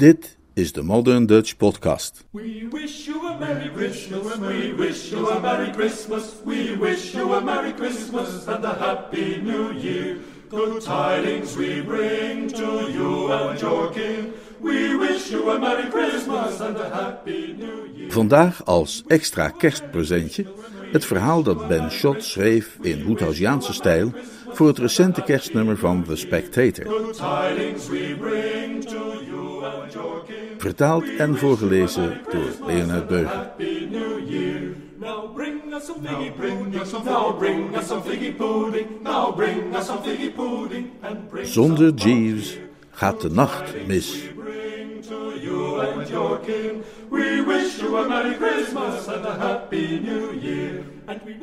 Dit is de Modern Dutch Podcast. We wish you a Merry Christmas. We wish you a Merry Christmas. We wish you a Merry Christmas and a Happy New Year. Good tidings we bring to you and your king. We wish you a Merry Christmas and a Happy New Year. Vandaag als extra kerstpresentje het verhaal dat Ben Schott schreef in Woodhousiaanse stijl voor het recente kerstnummer van The Spectator. Good tidings we bring to you. Vertaald en voorgelezen door Leonard Beuger. Happy New Year. Now bring us some figgy pudding. Now bring us some figgy pudding. Now bring us some figgy pudding. And bring Zonder Jeeves gaat de nacht mis.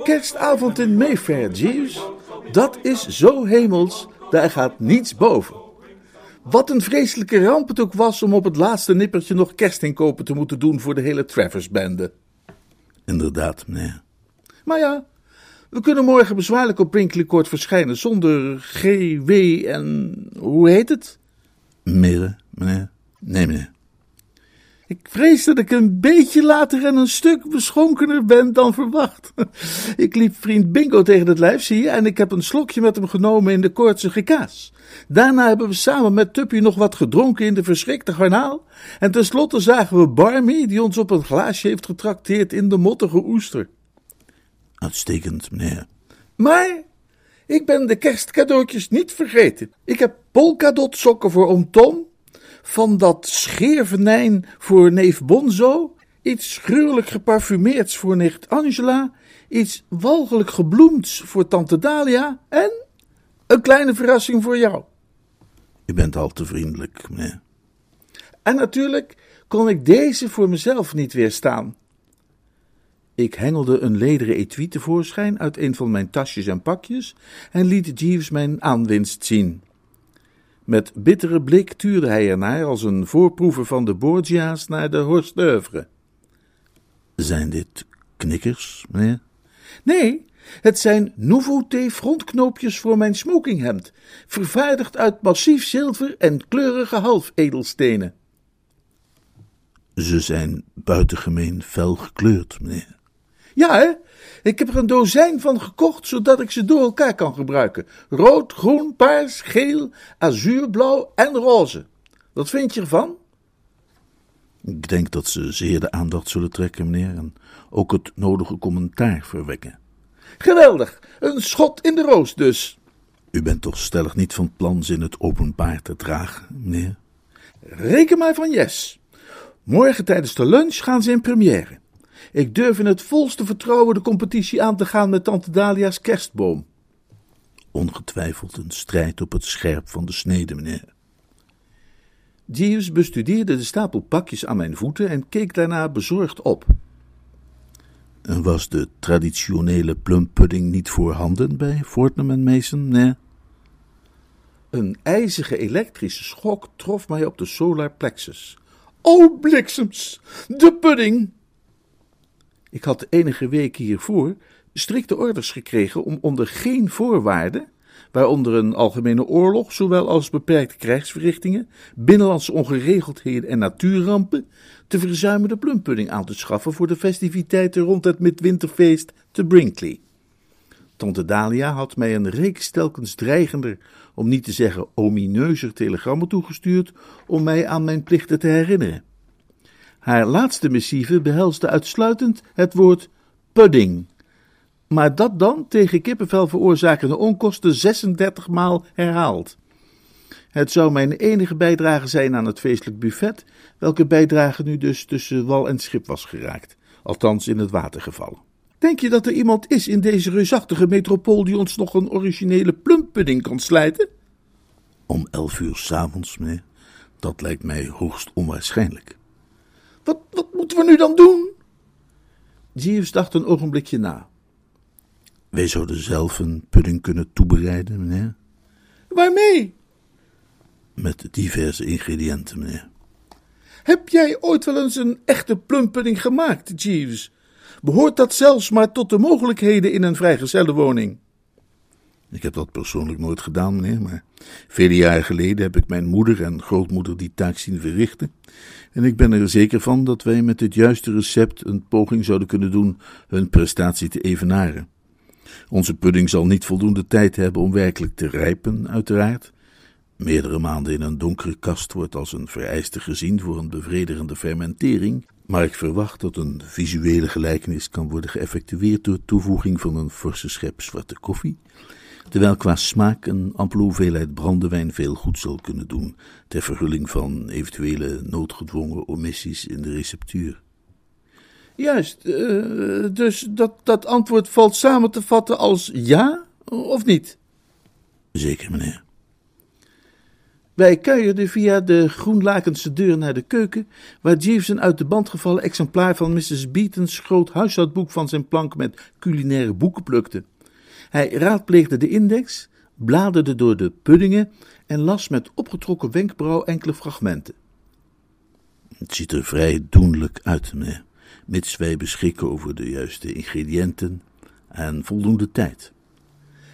Kerstavond in Mayfair, Jeeves. Dat is zo hemels, daar gaat niets boven. Wat een vreselijke ramp het ook was om op het laatste nippertje nog kerstinkopen te moeten doen voor de hele Travers-bende. Inderdaad, meneer. Maar ja, we kunnen morgen bezwaarlijk op Brinkley Court verschijnen zonder GW en hoe heet het? Midden, meneer. Nee, meneer. Ik vrees dat ik een beetje later en een stuk beschonkener ben dan verwacht. Ik liep vriend Bingo tegen het lijf, zie je, en ik heb een slokje met hem genomen in de koortsige kaas. Daarna hebben we samen met Tuppy nog wat gedronken in de verschrikte garnaal. En tenslotte zagen we Barmy, die ons op een glaasje heeft getrakteerd in de mottige oester. Uitstekend, meneer. Maar ik ben de kerstcadeautjes niet vergeten. Ik heb polkadot sokken voor oom Tom, van dat scheervenijn voor neef Bonzo, iets gruwelijk geparfumeerds voor nicht Angela, iets walgelijk gebloemds voor tante Dalia en een kleine verrassing voor jou. U bent al te vriendelijk, meneer. En natuurlijk kon ik deze voor mezelf niet weerstaan. Ik hengelde een lederen etui tevoorschijn uit een van mijn tasjes en pakjes en liet Jeeves mijn aanwinst zien. Met bittere blik tuurde hij ernaar als een voorproever van de Borgia's naar de Horst d'oeuvre. Zijn dit knikkers, meneer? Nee, het zijn nouveauté frontknoopjes voor mijn smokinghemd, vervaardigd uit massief zilver en kleurige halfedelstenen. Ze zijn buitengemeen fel gekleurd, meneer. Ja, hè? Ik heb er een dozijn van gekocht, zodat ik ze door elkaar kan gebruiken. Rood, groen, paars, geel, azuurblauw en roze. Wat vind je ervan? Ik denk dat ze zeer de aandacht zullen trekken, meneer, en ook het nodige commentaar verwekken. Geweldig! Een schot in de roos dus. U bent toch stellig niet van plan ze in het openbaar te dragen, meneer? Reken maar van yes. Morgen tijdens de lunch gaan ze in première. Ik durf in het volste vertrouwen de competitie aan te gaan met tante Dalia's kerstboom. Ongetwijfeld een strijd op het scherp van de snede, meneer. Jeeves bestudeerde de stapel pakjes aan mijn voeten en keek daarna bezorgd op. En was de traditionele plumpudding niet voorhanden bij Fortnum en Mason, nee? Een ijzige elektrische schok trof mij op de solar plexus. O bliksems, de pudding! Ik had enige weken hiervoor strikte orders gekregen om onder geen voorwaarden, waaronder een algemene oorlog, zowel als beperkte krijgsverrichtingen, binnenlandse ongeregeldheden en natuurrampen, te verzuimen de plumpudding aan te schaffen voor de festiviteiten rond het midwinterfeest te Brinkley. Tante Dalia had mij een reeks telkens dreigender, om niet te zeggen omineuzer telegrammen toegestuurd om mij aan mijn plichten te herinneren. Haar laatste missieve behelsde uitsluitend het woord pudding, maar dat dan tegen kippenvel veroorzakende onkosten 36 maal herhaald. Het zou mijn enige bijdrage zijn aan het feestelijk buffet, welke bijdrage nu dus tussen wal en schip was geraakt, althans in het water gevallen. Denk je dat er iemand is in deze reusachtige metropool die ons nog een originele plumpudding kan slijten? Om elf uur s'avonds, meneer. Dat lijkt mij hoogst onwaarschijnlijk. Wat, wat moeten we nu dan doen? Jeeves dacht een ogenblikje na. Wij zouden zelf een pudding kunnen toebereiden, meneer. Waarmee? Met diverse ingrediënten, meneer. Heb jij ooit wel eens een echte plumpudding gemaakt, Jeeves? Behoort dat zelfs maar tot de mogelijkheden in een vrijgezellenwoning? Ik heb dat persoonlijk nooit gedaan, meneer, maar vele jaren geleden heb ik mijn moeder en grootmoeder die taak zien verrichten. En ik ben er zeker van dat wij met het juiste recept een poging zouden kunnen doen hun prestatie te evenaren. Onze pudding zal niet voldoende tijd hebben om werkelijk te rijpen, uiteraard. Meerdere maanden in een donkere kast wordt als een vereiste gezien voor een bevredigende fermentering, maar ik verwacht dat een visuele gelijkenis kan worden geëffectueerd door toevoeging van een forse schep zwarte koffie, terwijl qua smaak een ampele hoeveelheid brandewijn veel goed zal kunnen doen ter verhulling van eventuele noodgedwongen omissies in de receptuur. Juist, uh, dus dat, dat antwoord valt samen te vatten als ja of niet? Zeker, meneer. Wij kuierden via de groenlakense deur naar de keuken, waar Jeeves een uit de band gevallen exemplaar van Mrs. Beaton's groot huishoudboek van zijn plank met culinaire boeken plukte. Hij raadpleegde de index, bladerde door de puddingen en las met opgetrokken wenkbrauw enkele fragmenten. Het ziet er vrij doenlijk uit, meneer, mits wij beschikken over de juiste ingrediënten en voldoende tijd.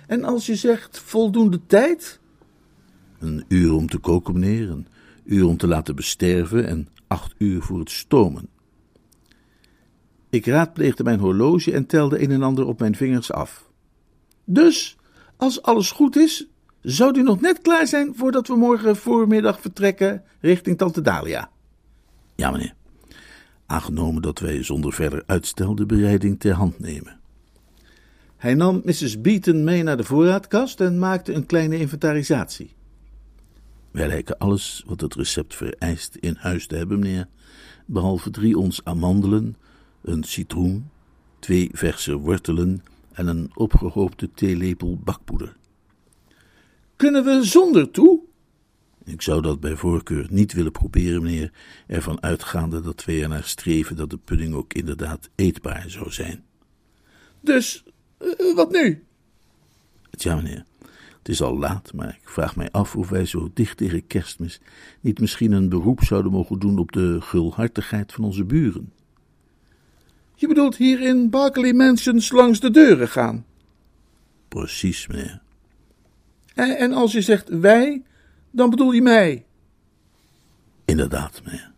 En als je zegt voldoende tijd? Een uur om te koken, meneer, een uur om te laten besterven en acht uur voor het stomen. Ik raadpleegde mijn horloge en telde een en ander op mijn vingers af. Dus, als alles goed is, zou u nog net klaar zijn voordat we morgen voormiddag vertrekken richting Tante Dalia? Ja, meneer. Aangenomen dat wij zonder verder uitstel de bereiding ter hand nemen. Hij nam Mrs. Beaton mee naar de voorraadkast en maakte een kleine inventarisatie. Wij lijken alles wat het recept vereist in huis te hebben, meneer, behalve drie ons amandelen, een citroen, twee verse wortelen en een opgehoopte theelepel bakpoeder. Kunnen we zonder toe? Ik zou dat bij voorkeur niet willen proberen, meneer, ervan uitgaande dat wij ernaar streven dat de pudding ook inderdaad eetbaar zou zijn. Dus, uh, wat nu? Tja, meneer, het is al laat, maar ik vraag mij af of wij zo dicht tegen kerstmis niet misschien een beroep zouden mogen doen op de gulhartigheid van onze buren. Je bedoelt hier in Berkeley Mansions langs de deuren gaan? Precies, meneer. En, en als je zegt wij, dan bedoel je mij? Inderdaad, meneer.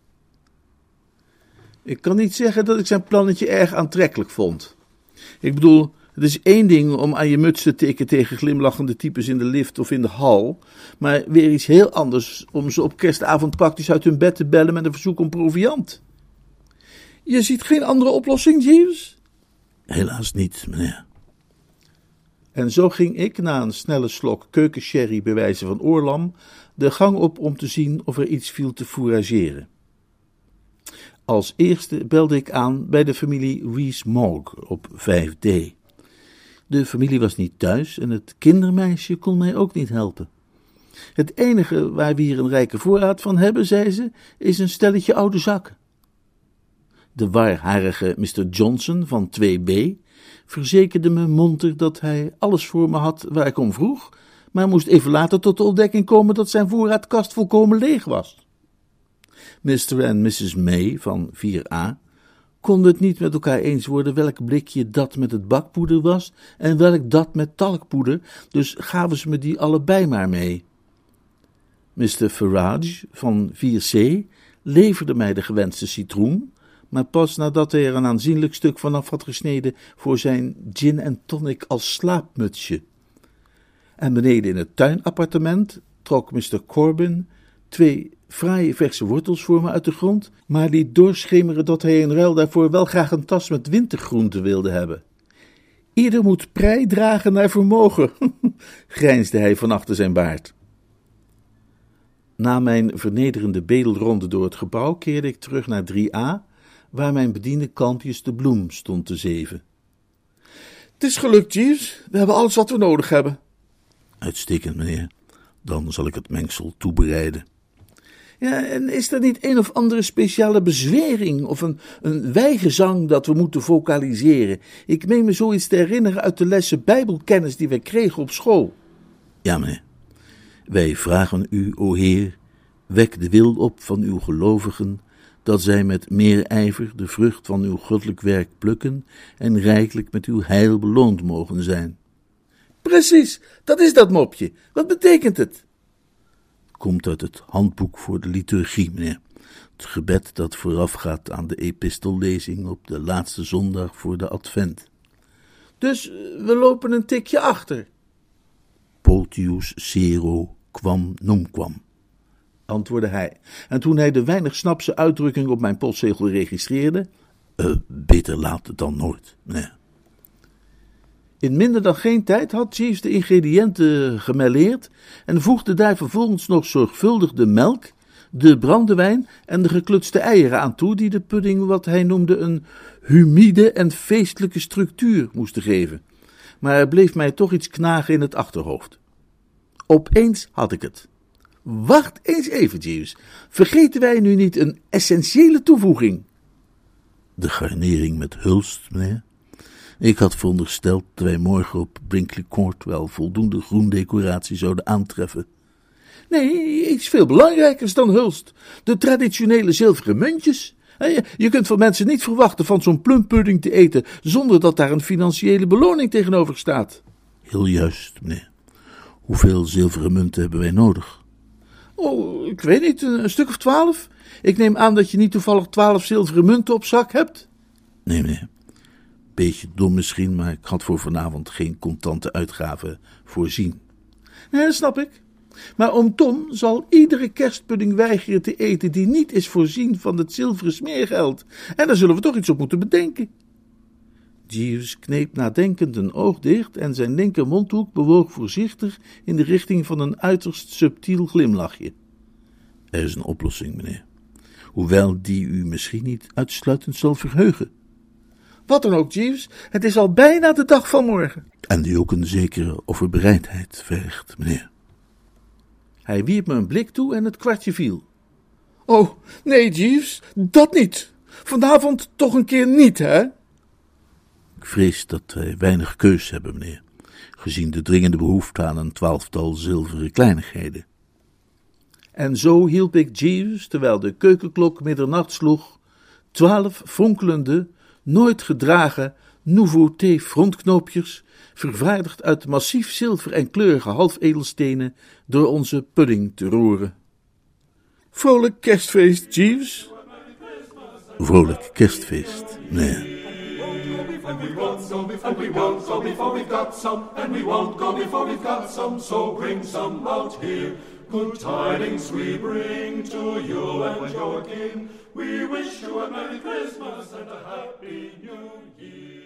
Ik kan niet zeggen dat ik zijn plannetje erg aantrekkelijk vond. Ik bedoel, het is één ding om aan je muts te tikken tegen glimlachende types in de lift of in de hal, maar weer iets heel anders om ze op kerstavond praktisch uit hun bed te bellen met een verzoek om proviant. Je ziet geen andere oplossing, Jeeves? Helaas niet, meneer. En zo ging ik, na een snelle slok keukensherry bij wijze van oorlam, de gang op om te zien of er iets viel te fourageren. Als eerste belde ik aan bij de familie Rees-Mogg op 5D. De familie was niet thuis en het kindermeisje kon mij ook niet helpen. Het enige waar we hier een rijke voorraad van hebben, zei ze, is een stelletje oude zakken. De waarharige Mr. Johnson van 2B verzekerde me monter dat hij alles voor me had waar ik om vroeg, maar moest even later tot de ontdekking komen dat zijn voorraadkast volkomen leeg was. Mr. en Mrs. May van 4A konden het niet met elkaar eens worden welk blikje dat met het bakpoeder was en welk dat met talkpoeder, dus gaven ze me die allebei maar mee. Mr. Farage van 4C leverde mij de gewenste citroen, maar pas nadat hij er een aanzienlijk stuk vanaf had gesneden voor zijn gin en tonic als slaapmutsje. En beneden in het tuinappartement trok Mr. Corbin twee fraaie verse wortels voor me uit de grond, maar liet doorschemeren dat hij in ruil daarvoor wel graag een tas met wintergroenten wilde hebben. Ieder moet prei dragen naar vermogen, grijnsde hij van achter zijn baard. Na mijn vernederende bedelronde door het gebouw keerde ik terug naar 3a, waar mijn bediende kalmpjes de bloem stond te zeven. Het is gelukt, Jeeves. We hebben alles wat we nodig hebben. Uitstekend, meneer. Dan zal ik het mengsel toebereiden. Ja, en is er niet een of andere speciale bezwering of een, een wijgezang dat we moeten vocaliseren? Ik meen me zoiets te herinneren uit de lessen Bijbelkennis die we kregen op school. Ja, meneer. Wij vragen u, o Heer, wek de wil op van uw gelovigen, dat zij met meer ijver de vrucht van uw goddelijk werk plukken en rijkelijk met uw heil beloond mogen zijn. Precies, dat is dat mopje. Wat betekent het? Komt uit het handboek voor de liturgie, meneer. Het gebed dat voorafgaat aan de epistellezing op de laatste zondag voor de advent. Dus we lopen een tikje achter. Potius sero quam numquam, antwoordde hij. En toen hij de weinig snapse uitdrukking op mijn postzegel registreerde, uh, beter laat dan nooit, nee. In minder dan geen tijd had Jeeves de ingrediënten gemelleerd en voegde daar vervolgens nog zorgvuldig de melk, de brandewijn en de geklutste eieren aan toe, die de pudding wat hij noemde een humide en feestelijke structuur moesten geven. Maar er bleef mij toch iets knagen in het achterhoofd. Opeens had ik het. Wacht eens even, Jeeves. Vergeten wij nu niet een essentiële toevoeging? De garnering met hulst, meneer. Ik had verondersteld dat wij morgen op Brinkley Court wel voldoende groendecoratie zouden aantreffen. Nee, iets veel belangrijkers dan hulst. De traditionele zilveren muntjes. Je kunt van mensen niet verwachten van zo'n plumpudding te eten zonder dat daar een financiële beloning tegenover staat. Heel juist, meneer. Hoeveel zilveren munten hebben wij nodig? Oh, ik weet niet, een stuk of twaalf? Ik neem aan dat je niet toevallig twaalf zilveren munten op zak hebt? Nee, meneer. Beetje dom misschien, maar ik had voor vanavond geen contante uitgaven voorzien. Nee, dat snap ik. Maar oom Tom zal iedere kerstpudding weigeren te eten die niet is voorzien van het zilveren smeergeld. En daar zullen we toch iets op moeten bedenken. Jeeves kneep nadenkend een oog dicht en zijn linker mondhoek bewoog voorzichtig in de richting van een uiterst subtiel glimlachje. Er is een oplossing, meneer. Hoewel die u misschien niet uitsluitend zal verheugen. Wat dan ook, Jeeves, het is al bijna de dag van morgen. En die ook een zekere overbereidheid vergt, meneer. Hij wierp me een blik toe en het kwartje viel. Oh, nee, Jeeves, dat niet. Vanavond toch een keer niet, hè? Ik vrees dat wij weinig keus hebben, meneer, gezien de dringende behoefte aan een twaalftal zilveren kleinigheden. En zo hielp ik Jeeves, terwijl de keukenklok middernacht sloeg, twaalf fonkelende, nooit gedragen nouveauté frontknoopjes, vervaardigd uit massief zilver en kleurige halfedelstenen, door onze pudding te roeren. Vrolijk kerstfeest, Jeeves. Vrolijk kerstfeest, nee. And we won't go before, and we won't go before we've got some, and we won't go before we've got some, so bring some out here. Good tidings we bring to you and your kin. We wish you a Merry Christmas and a Happy New Year.